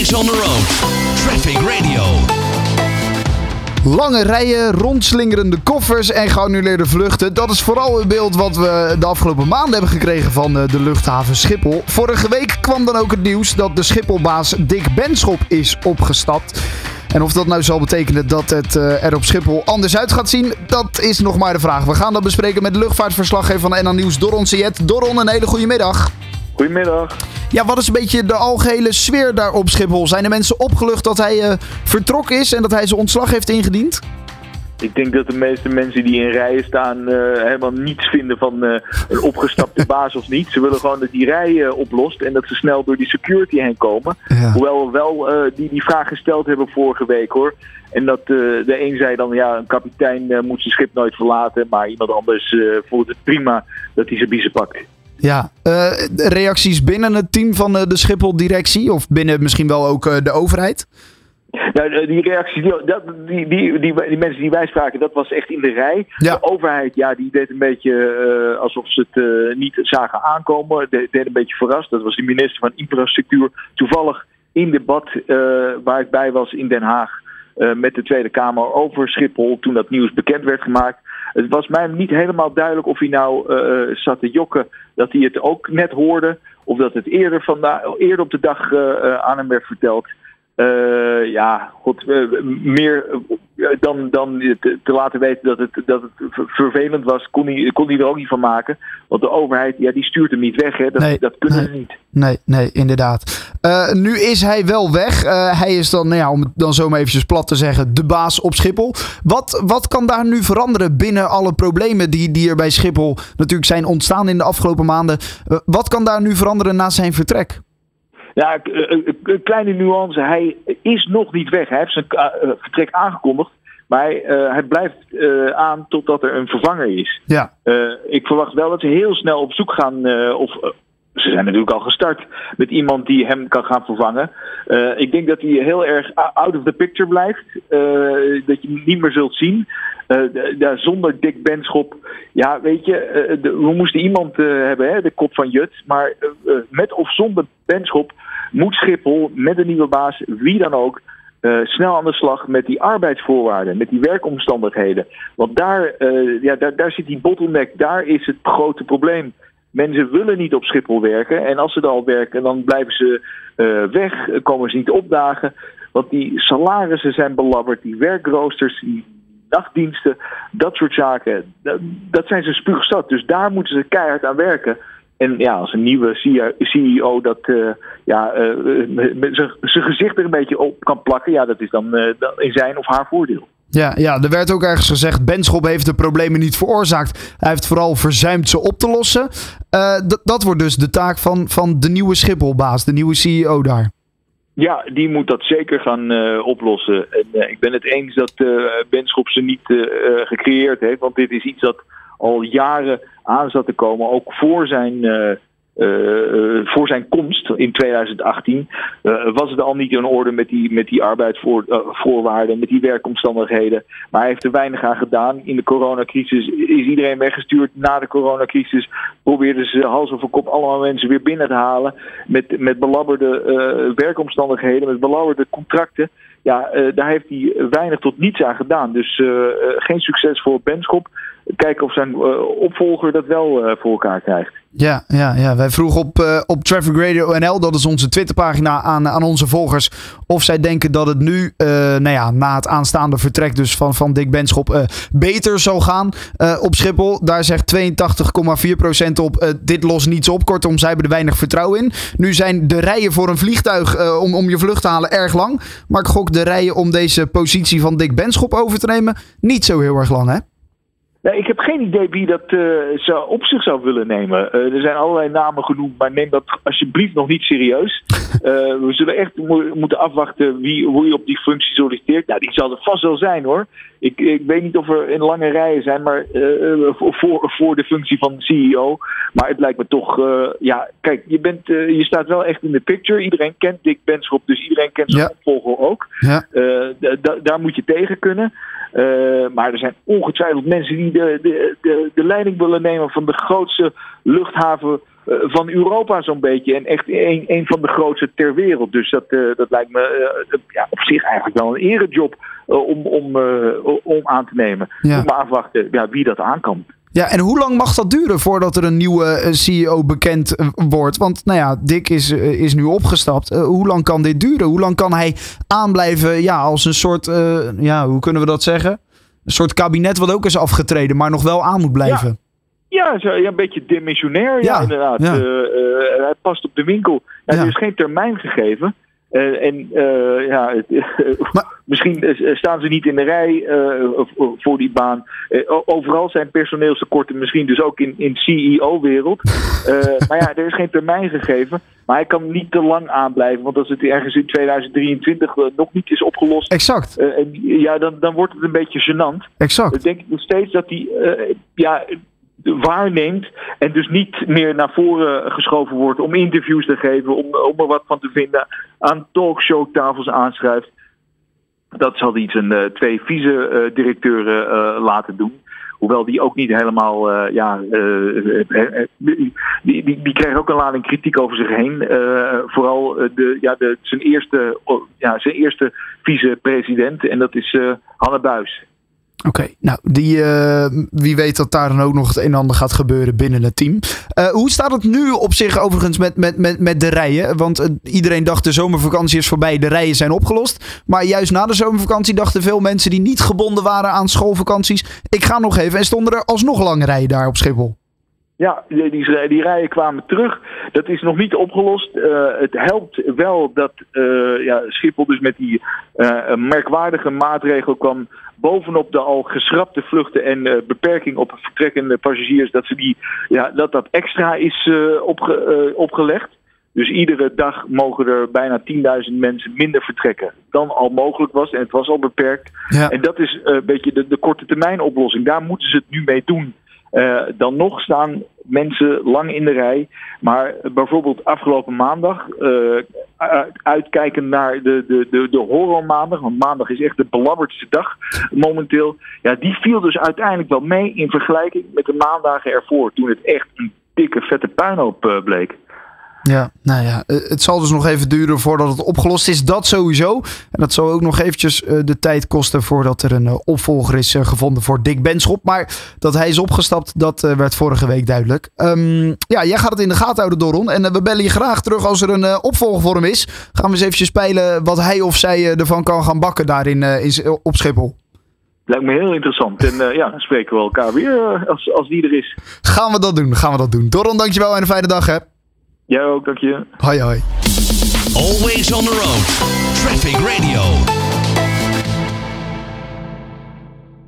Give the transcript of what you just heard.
is on the road. Traffic Radio. Lange rijen, rondslingerende koffers en geannuleerde vluchten. Dat is vooral het beeld wat we de afgelopen maanden hebben gekregen van eh, de luchthaven Schiphol. Vorige week kwam dan ook het nieuws dat de Schipholbaas Dick Benschop is opgestapt. En of dat nou zal betekenen dat het eh, er op Schiphol anders uit gaat zien, dat is nog maar de vraag. We gaan dat bespreken met luchtvaartverslaggever van NL Nieuws, Doron Siet. Doron, een hele goede middag. Goedemiddag. Ja, wat is een beetje de algehele sfeer daar op Schiphol? Zijn de mensen opgelucht dat hij uh, vertrokken is en dat hij zijn ontslag heeft ingediend? Ik denk dat de meeste mensen die in rijen staan uh, helemaal niets vinden van uh, een opgestapte baas of niet. Ze willen gewoon dat die rij oplost en dat ze snel door die security heen komen. Ja. Hoewel we wel die, die vraag gesteld hebben vorige week hoor. En dat de een zei dan, ja, een kapitein moet zijn schip nooit verlaten. Maar iemand anders vond het prima dat hij zijn biezen pakt. Ja, uh, reacties binnen het team van de Schiphol-directie of binnen misschien wel ook uh, de overheid? Nou, die reacties, die, dat, die, die, die, die, mensen die wij spraken, dat was echt in de rij. Ja. De overheid, ja, die deed een beetje uh, alsof ze het niet zagen aankomen. De, deed een beetje verrast. Dat was de minister van Infrastructuur. Toevallig in debat waar ik bij was in Den Haag met de Tweede Kamer over Schiphol toen dat nieuws bekend werd gemaakt. Het was mij niet helemaal duidelijk of hij nou uh, zat te jokken dat hij het ook net hoorde. Of dat het eerder, vandaag, eerder op de dag uh, aan hem werd verteld. Ja, god, meer dan, dan te, te, laten weten dat het, dat het vervelend was, kon hij, kon hij er ook niet van maken. Want de overheid, ja, die stuurt hem niet weg. Hè. Dat, nee, dat kunnen nee, ze niet. Nee, nee, inderdaad. Uh, nu is hij wel weg. Uh, hij is dan, nou ja, om het dan zo maar eventjes plat te zeggen, de baas op Schiphol. Wat, wat kan daar nu veranderen binnen alle problemen die, die er bij Schiphol natuurlijk zijn ontstaan in de afgelopen maanden? Uh, wat kan daar nu veranderen na zijn vertrek? Ja, een kleine nuance. Hij is nog niet weg. Hij heeft zijn vertrek aangekondigd. Maar hij, uh, hij blijft uh, aan totdat er een vervanger is. Ja. Uh, ik verwacht wel dat ze heel snel op zoek gaan. of ze zijn natuurlijk al gestart met iemand die hem kan gaan vervangen. ik denk dat hij heel erg out of the picture blijft. dat je hem niet meer zult zien. Ja, zonder Dick Benschop. Ja, weet je, de, we moesten iemand hebben, hè, de kop van Jut. Maar met of zonder Benschop moet Schiphol met een nieuwe baas, wie dan ook, uh, snel aan de slag met die arbeidsvoorwaarden, met die werkomstandigheden. Want daar, uh, ja, daar, daar zit die bottleneck, daar is het grote probleem. Mensen willen niet op Schiphol werken en als ze er al werken, dan blijven ze uh, weg, komen ze niet opdagen. Want die salarissen zijn belabberd, die werkroosters, die nachtdiensten, dat soort zaken, dat, dat zijn ze spuugstad. Dus daar moeten ze keihard aan werken. En ja, als een nieuwe CEO dat uh, ja, uh, zijn gezicht er een beetje op kan plakken, ja, dat is dan in zijn of haar voordeel. Ja, ja, er werd ook ergens gezegd, Benschop heeft de problemen niet veroorzaakt. Hij heeft vooral verzuimd ze op te lossen. dat wordt dus de taak van, van de nieuwe Schipholbaas, de nieuwe CEO daar. Ja, die moet dat zeker gaan uh, oplossen. En uh, ik ben het eens dat Benschop ze niet gecreëerd heeft. Want dit is iets dat al jaren aan zat te komen. Ook voor zijn, uh, uh, voor zijn komst in 2018 uh, was het al niet in orde met die, met die arbeidsvoorwaarden, met die werkomstandigheden. Maar hij heeft er weinig aan gedaan. In de coronacrisis is iedereen weggestuurd. Na de coronacrisis probeerden ze hals over kop allemaal mensen weer binnen te halen. Met, met belabberde werkomstandigheden, met belabberde contracten ja, uh, daar heeft hij weinig tot niets aan gedaan. Dus uh, uh, geen succes voor Benschop. Kijken of zijn opvolger dat wel voor elkaar krijgt. Ja, ja, ja. wij vroegen op, uh, op Traffic Radio NL, dat is onze Twitterpagina, aan, aan onze volgers. Of zij denken dat het nu, nou ja, na het aanstaande vertrek dus van, van Dick Benschop, beter zal gaan op Schiphol. Daar zegt 82,4% op, dit lost niets op. Kortom, zij hebben er weinig vertrouwen in. Nu zijn de rijen voor een vliegtuig om, om je vlucht te halen erg lang. Maar ik gok de rijen om deze positie van Dick Benschop over te nemen niet zo heel erg lang, hè? Nou, ik heb geen idee wie dat uh, zou, op zich zou willen nemen. Uh, er zijn allerlei namen genoemd, maar neem dat alsjeblieft nog niet serieus. Uh, we zullen echt mo moeten afwachten wie, hoe je op die functie solliciteert. Nou, die zal er vast wel zijn hoor. Ik, ik weet niet of er in lange rijen zijn maar, voor, voor de functie van CEO. Maar het lijkt me toch, ja, kijk, je, bent, je staat wel echt in de picture. Iedereen kent Dick Benschop, dus iedereen kent zijn Ja. opvolger ook. Ja. daar moet je tegen kunnen. Uh, maar er zijn ongetwijfeld mensen die de, de, de, de leiding willen nemen van de grootste luchthaven eh, van Europa zo'n beetje. En echt een, een van de grootste ter wereld. Dus dat, uh, dat lijkt me uh, ja, op zich eigenlijk wel een erejob om, om, om aan te nemen. Ja. Maar afwachten ja, wie dat aan kan. Ja, en hoe lang mag dat duren voordat er een nieuwe CEO bekend wordt? Want nou ja, Dick is, is nu opgestapt. hoe lang kan dit duren? Hoe lang kan hij aanblijven ja, als een soort, ja, hoe kunnen we dat zeggen? Een soort kabinet wat ook is afgetreden, maar nog wel aan moet blijven. Ja. Ja, zo, ja, een beetje dimensionair, ja, inderdaad. Ja. Uh, hij past op de winkel. Er is geen termijn gegeven. Uh, en ja, maar, misschien staan ze niet in de rij voor die baan. overal zijn personeelstekorten, misschien dus ook in, in CEO-wereld. maar ja, er is geen termijn gegeven. Maar hij kan niet te lang aanblijven. Want als het ergens in 2023 nog niet is opgelost. Exact. en, ja, dan, dan wordt het een beetje gênant. Exact. Dan denk ik nog steeds dat hij. ja, waarneemt en dus niet meer naar voren geschoven wordt om interviews te geven, om, om er wat van te vinden, aan talkshowtafels aanschrijft. Dat zal hij zijn uh, twee vice-directeuren uh, laten doen. Hoewel die ook niet helemaal, ja, die, die, die ook een lading kritiek over zich heen. vooral de, ja, de, zijn eerste, ja, zijn eerste vice-president en dat is Hanne Buis. Oké, nou, die, uh, wie weet dat daar dan ook nog het een en ander gaat gebeuren binnen het team. Uh, hoe staat het nu op zich overigens met, met, met, met de rijen? Want uh, iedereen dacht de zomervakantie is voorbij, de rijen zijn opgelost. Maar juist na de zomervakantie dachten veel mensen die niet gebonden waren aan schoolvakanties... ik ga nog even en stonden er alsnog lange rijen daar op Schiphol. Ja, die, die, die, rijen kwamen terug. Dat is nog niet opgelost. Uh, het helpt wel dat uh, ja, Schiphol dus met die uh, merkwaardige maatregel kwam bovenop de al geschrapte vluchten en beperking op vertrekkende passagiers, dat, ze die, ja, dat dat extra is opge, opgelegd. Dus iedere dag mogen er bijna 10.000 mensen minder vertrekken dan al mogelijk was. En het was al beperkt. Ja. En dat is een beetje de, de korte termijn oplossing. Daar moeten ze het nu mee doen. Uh, dan nog staan mensen lang in de rij. Maar bijvoorbeeld afgelopen maandag, uh, uitkijken naar de, de, de, de horrormaandag, want maandag is echt de belabberdste dag momenteel. Ja, die viel dus uiteindelijk wel mee in vergelijking met de maandagen ervoor, toen het echt een dikke vette puinhoop uh, bleek. Ja, nou ja, het zal dus nog even duren voordat het opgelost is. Dat sowieso. En dat zal ook nog eventjes de tijd kosten voordat er een opvolger is gevonden voor Dick Benschop. Maar dat hij is opgestapt, dat werd vorige week duidelijk. Um, ja, jij gaat het in de gaten houden, Doron. En we bellen je graag terug als er een opvolger voor hem is. Gaan we eens eventjes spelen wat hij of zij ervan kan gaan bakken daarin in, op Schiphol. Lijkt me heel interessant. En uh, ja, dan spreken we elkaar weer als, als die er is. Gaan we dat doen, gaan we dat doen. Doron, dankjewel en een fijne dag hè. Jij ook, dank je. Hoi hoi. Always on the road. Traffic Radio.